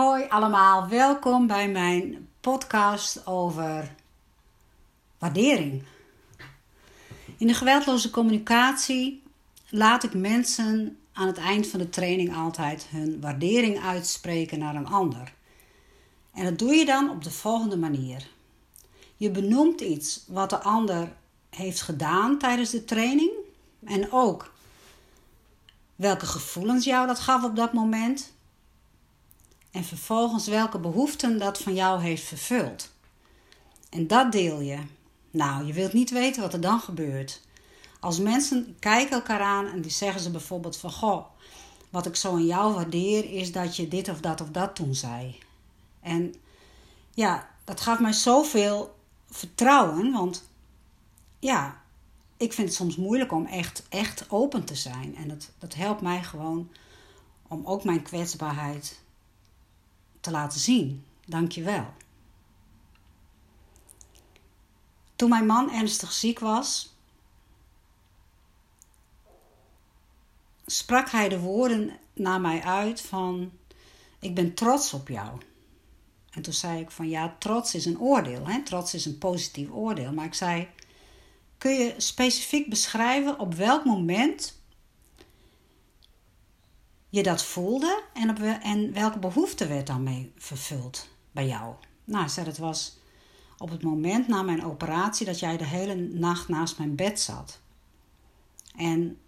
Hoi allemaal, welkom bij mijn podcast over waardering. In de geweldloze communicatie laat ik mensen aan het eind van de training altijd hun waardering uitspreken naar een ander. En dat doe je dan op de volgende manier. Je benoemt iets wat de ander heeft gedaan tijdens de training en ook welke gevoelens jou dat gaf op dat moment en vervolgens welke behoeften dat van jou heeft vervuld. En dat deel je. Nou, je wilt niet weten wat er dan gebeurt. Als mensen kijken elkaar aan en die zeggen ze bijvoorbeeld van goh, wat ik zo aan jou waardeer is dat je dit of dat of dat toen zei. En ja, dat gaf mij zoveel vertrouwen, want ja, ik vind het soms moeilijk om echt, echt open te zijn. En dat, dat helpt mij gewoon om ook mijn kwetsbaarheid te laten zien. Dank je wel. Toen mijn man ernstig ziek was, sprak hij de woorden naar mij uit van ik ben trots op jou. En toen zei ik van ja, trots is een oordeel. Hè? Trots is een positief oordeel. Maar ik zei, kun je specifiek beschrijven op welk moment je dat voelde en, op, en welke behoefte werd daarmee vervuld bij jou? Nou, zei het was op het moment na mijn operatie dat jij de hele nacht naast mijn bed zat. En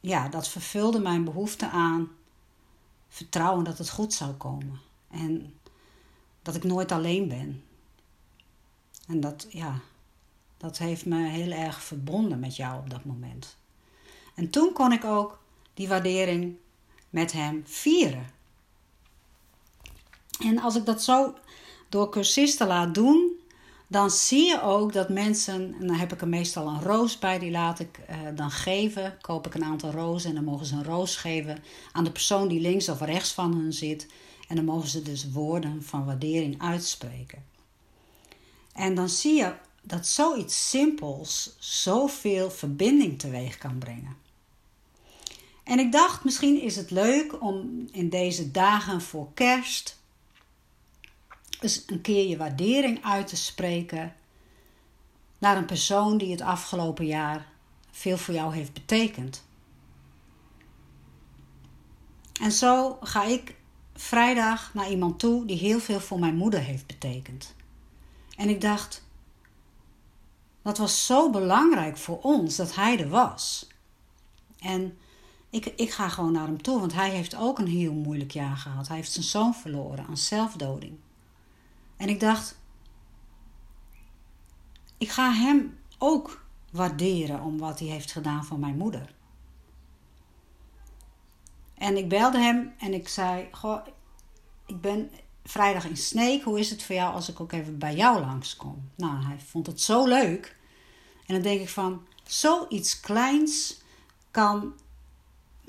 ja, dat vervulde mijn behoefte aan vertrouwen dat het goed zou komen. En dat ik nooit alleen ben. En dat, ja, dat heeft me heel erg verbonden met jou op dat moment. En toen kon ik ook die waardering met hem vieren. En als ik dat zo door cursisten laat doen, dan zie je ook dat mensen, en dan heb ik er meestal een roos bij, die laat ik uh, dan geven. Koop ik een aantal rozen en dan mogen ze een roos geven aan de persoon die links of rechts van hen zit. En dan mogen ze dus woorden van waardering uitspreken. En dan zie je dat zoiets simpels zoveel verbinding teweeg kan brengen. En ik dacht, misschien is het leuk om in deze dagen voor kerst eens een keer je waardering uit te spreken naar een persoon die het afgelopen jaar veel voor jou heeft betekend. En zo ga ik vrijdag naar iemand toe die heel veel voor mijn moeder heeft betekend. En ik dacht, dat was zo belangrijk voor ons dat hij er was. En ik, ik ga gewoon naar hem toe, want hij heeft ook een heel moeilijk jaar gehad. Hij heeft zijn zoon verloren aan zelfdoding. En ik dacht, ik ga hem ook waarderen om wat hij heeft gedaan voor mijn moeder. En ik belde hem en ik zei: Goh, ik ben vrijdag in Sneek. Hoe is het voor jou als ik ook even bij jou langskom? Nou, hij vond het zo leuk. En dan denk ik van: zoiets kleins kan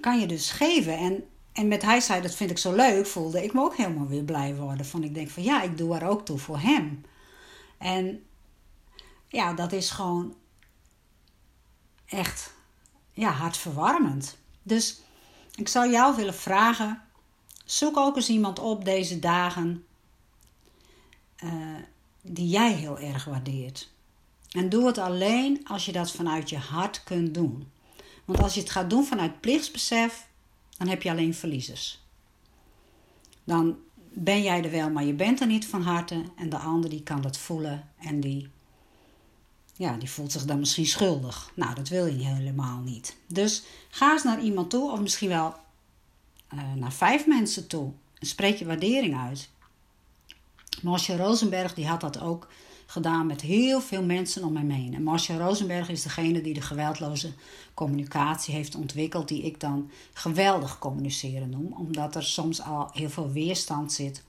kan je dus geven. En, en met hij zei, dat vind ik zo leuk, voelde ik me ook helemaal weer blij worden. Van ik denk van ja, ik doe er ook toe voor hem. En ja, dat is gewoon echt ja, hartverwarmend. Dus ik zou jou willen vragen, zoek ook eens iemand op deze dagen uh, die jij heel erg waardeert. En doe het alleen als je dat vanuit je hart kunt doen. Want als je het gaat doen vanuit plichtsbesef, dan heb je alleen verliezers. Dan ben jij er wel, maar je bent er niet van harte. En de ander die kan dat voelen en die, ja, die voelt zich dan misschien schuldig. Nou, dat wil je helemaal niet. Dus ga eens naar iemand toe, of misschien wel uh, naar vijf mensen toe. En spreek je waardering uit. Marcia Rosenberg die had dat ook gedaan met heel veel mensen om mij heen. En Marcia Rosenberg is degene die de geweldloze communicatie heeft ontwikkeld, die ik dan geweldig communiceren noem, omdat er soms al heel veel weerstand zit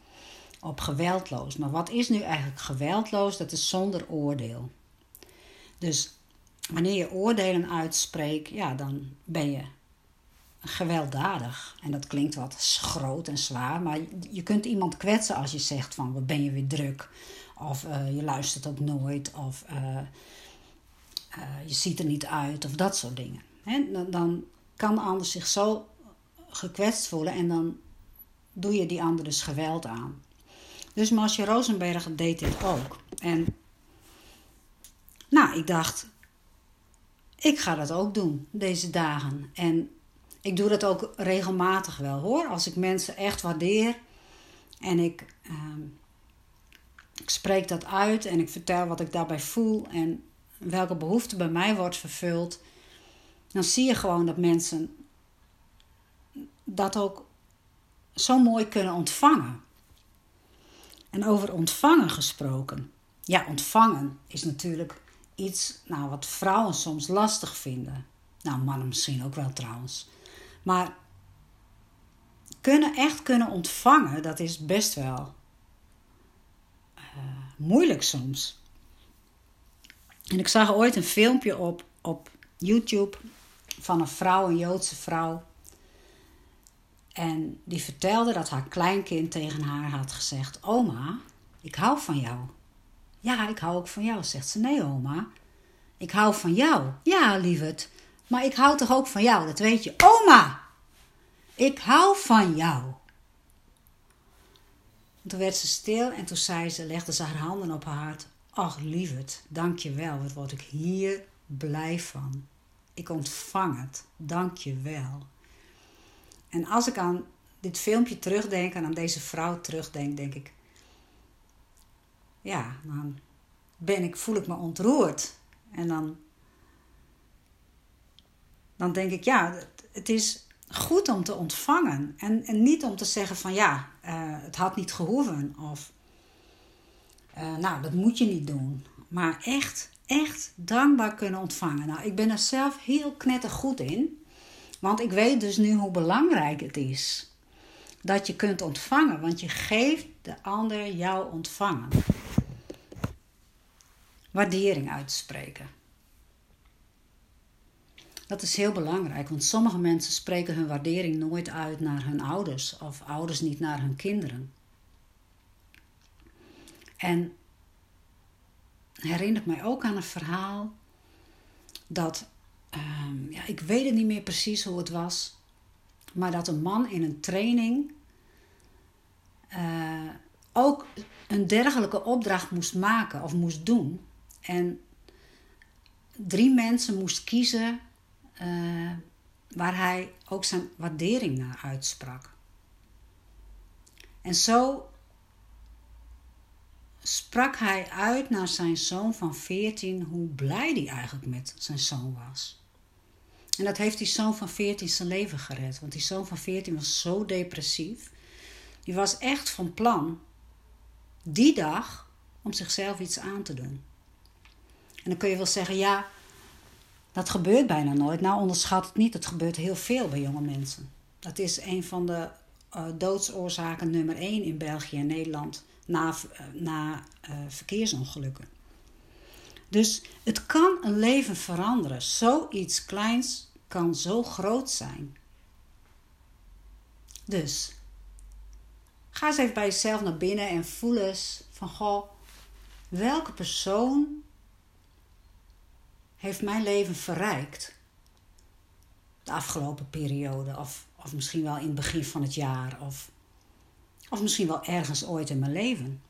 op geweldloos. Maar wat is nu eigenlijk geweldloos? Dat is zonder oordeel. Dus wanneer je oordelen uitspreekt, ja, dan ben je gewelddadig. En dat klinkt wat groot en zwaar, maar je kunt iemand kwetsen als je zegt van wat ben je weer druk. Of uh, je luistert ook nooit. Of uh, uh, je ziet er niet uit. Of dat soort dingen. Dan, dan kan de ander zich zo gekwetst voelen. En dan doe je die ander dus geweld aan. Dus Marcia Rosenberg deed dit ook. En nou, ik dacht, ik ga dat ook doen deze dagen. En ik doe dat ook regelmatig wel hoor. Als ik mensen echt waardeer en ik, uh, ik spreek dat uit en ik vertel wat ik daarbij voel en welke behoefte bij mij wordt vervuld, dan zie je gewoon dat mensen dat ook zo mooi kunnen ontvangen. En over ontvangen gesproken. Ja, ontvangen is natuurlijk iets nou, wat vrouwen soms lastig vinden. Nou, mannen misschien ook wel trouwens. Maar kunnen echt kunnen ontvangen, dat is best wel moeilijk soms. En ik zag ooit een filmpje op, op YouTube van een vrouw, een Joodse vrouw. En die vertelde dat haar kleinkind tegen haar had gezegd: Oma, ik hou van jou. Ja, ik hou ook van jou, zegt ze. Nee, oma, ik hou van jou. Ja, lieverd, maar ik hou toch ook van jou, dat weet je. Oma, ik hou van jou. Toen werd ze stil en toen zei ze, legde ze haar handen op haar hart. Ach, lieverd, dank je wel, wat word ik hier blij van. Ik ontvang het, dank je wel. En als ik aan dit filmpje terugdenk en aan deze vrouw terugdenk, denk ik, ja, dan ben ik, voel ik me ontroerd. En dan, dan denk ik, ja, het is goed om te ontvangen. En, en niet om te zeggen van ja, uh, het had niet gehoeven. Of uh, nou, dat moet je niet doen. Maar echt, echt dankbaar kunnen ontvangen. Nou, ik ben er zelf heel knettergoed in. Want ik weet dus nu hoe belangrijk het is. Dat je kunt ontvangen. Want je geeft de ander jouw ontvangen waardering uit te spreken. Dat is heel belangrijk, want sommige mensen spreken hun waardering nooit uit naar hun ouders of ouders niet naar hun kinderen. En herinnert mij ook aan een verhaal dat, um, ja, ik weet het niet meer precies hoe het was, maar dat een man in een training uh, ook een dergelijke opdracht moest maken of moest doen. En drie mensen moest kiezen uh, waar hij ook zijn waardering naar uitsprak. En zo sprak hij uit naar zijn zoon van 14 hoe blij hij eigenlijk met zijn zoon was. En dat heeft die zoon van 14 zijn leven gered. Want die zoon van 14 was zo depressief. Die was echt van plan die dag om zichzelf iets aan te doen. En dan kun je wel zeggen, ja, dat gebeurt bijna nooit. Nou, onderschat het niet. Het gebeurt heel veel bij jonge mensen. Dat is een van de uh, doodsoorzaken nummer één in België en Nederland na, uh, na uh, verkeersongelukken. Dus het kan een leven veranderen. Zoiets kleins kan zo groot zijn. Dus ga eens even bij jezelf naar binnen en voel eens van goh, welke persoon heeft mijn leven verrijkt. De afgelopen periode, of, of misschien wel in het begin van het jaar, of, of misschien wel ergens ooit in mijn leven.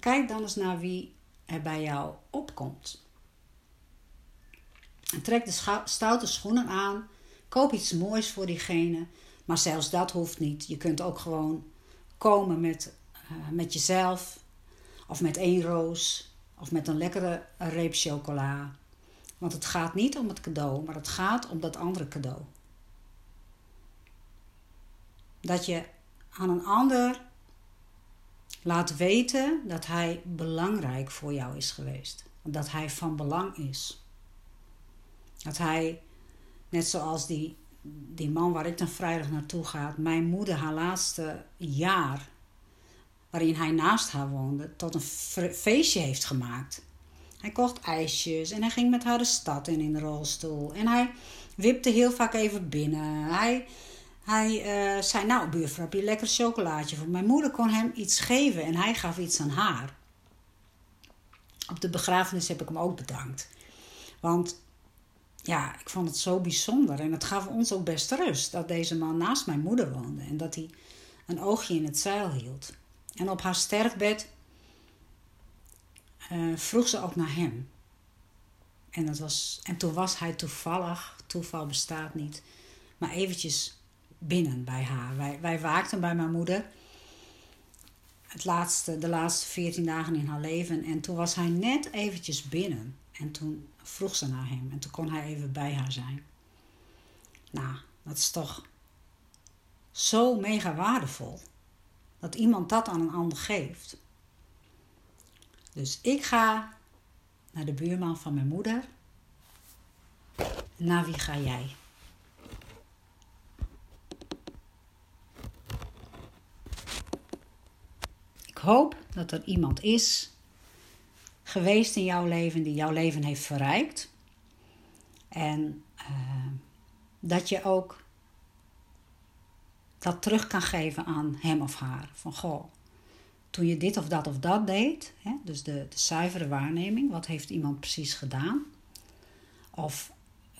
kijk dan eens naar wie er bij jou opkomt. En trek de stoute schoenen aan. Koop iets moois voor diegene. Maar zelfs dat hoeft niet. Je kunt ook gewoon komen met met jezelf, of met één roos, of met een lekkere reep chocola. Want het gaat niet om het cadeau, maar het gaat om dat andere cadeau. Dat je aan een ander laat weten dat hij belangrijk voor jou is geweest. Dat hij van belang is. Dat hij, net zoals die, die man waar ik dan vrijdag naartoe ga, mijn moeder haar laatste jaar waarin hij naast haar woonde, tot een feestje heeft gemaakt. Hij kocht ijsjes en hij ging met haar de stad in in de rolstoel. En hij wipte heel vaak even binnen. Hij, hij uh, zei, nou buurvrouw, heb je lekker chocolaatje voor? Mijn moeder kon hem iets geven en hij gaf iets aan haar. Op de begrafenis heb ik hem ook bedankt. Want ja, ik vond het zo bijzonder. En het gaf ons ook best rust dat deze man naast mijn moeder woonde. En dat hij een oogje in het zeil hield. En op haar sterfbed uh, vroeg ze ook naar hem. En, dat was, en toen was hij toevallig, toeval bestaat niet, maar eventjes binnen bij haar. Wij, wij waakten bij mijn moeder het laatste, de laatste veertien dagen in haar leven. En toen was hij net eventjes binnen. En toen vroeg ze naar hem. En toen kon hij even bij haar zijn. Nou, dat is toch zo mega waardevol. Dat iemand dat aan een ander geeft. Dus ik ga naar de buurman van mijn moeder. Naar wie ga jij? Ik hoop dat er iemand is geweest in jouw leven die jouw leven heeft verrijkt. En uh, dat je ook dat terug kan geven aan hem of haar. Van goh, toen je dit of dat of dat deed, hè, dus de, de zuivere waarneming, wat heeft iemand precies gedaan? Of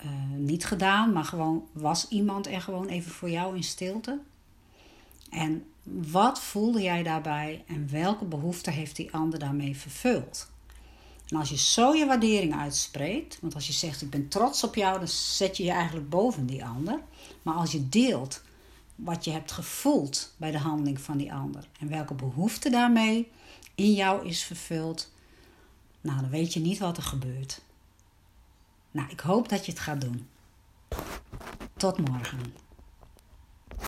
uh, niet gedaan, maar gewoon was iemand er gewoon even voor jou in stilte? En wat voelde jij daarbij en welke behoefte heeft die ander daarmee vervuld? En als je zo je waardering uitspreekt, want als je zegt ik ben trots op jou, dan zet je je eigenlijk boven die ander. Maar als je deelt wat je hebt gevoeld bij de handeling van die ander en welke behoefte daarmee in jou is vervuld, nou dan weet je niet wat er gebeurt. Nou, ik hoop dat je het gaat doen. Tot morgen.